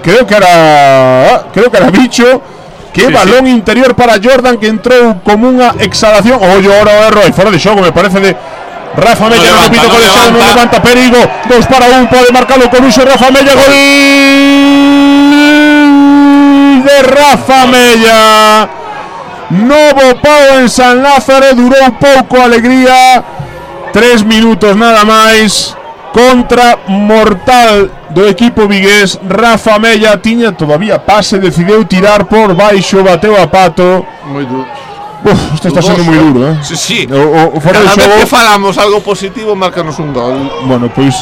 creo que era creo que era bicho. Que Sí, balón interior para Jordan que entrou como unha exhalación. Oye ahora erro e fora de xogo me parece de Rafa Mella no, repito no colexado, non levanta. levanta perigo. 2 para 1 pode marcarlo con uso Rafa Mella gol de Rafa Mella. Novo pau en San Lázaro durou pouco a alegría. Tres minutos nada máis Contra mortal do equipo vigués Rafa Mella tiña todavía pase Decidiu tirar por baixo Bateu a pato Moi duro. Uf, isto está sendo moi duro, eh Sí, sí. O, o, o fora de Cada vez xogo que falamos algo positivo, márcanos un gol. Bueno, pois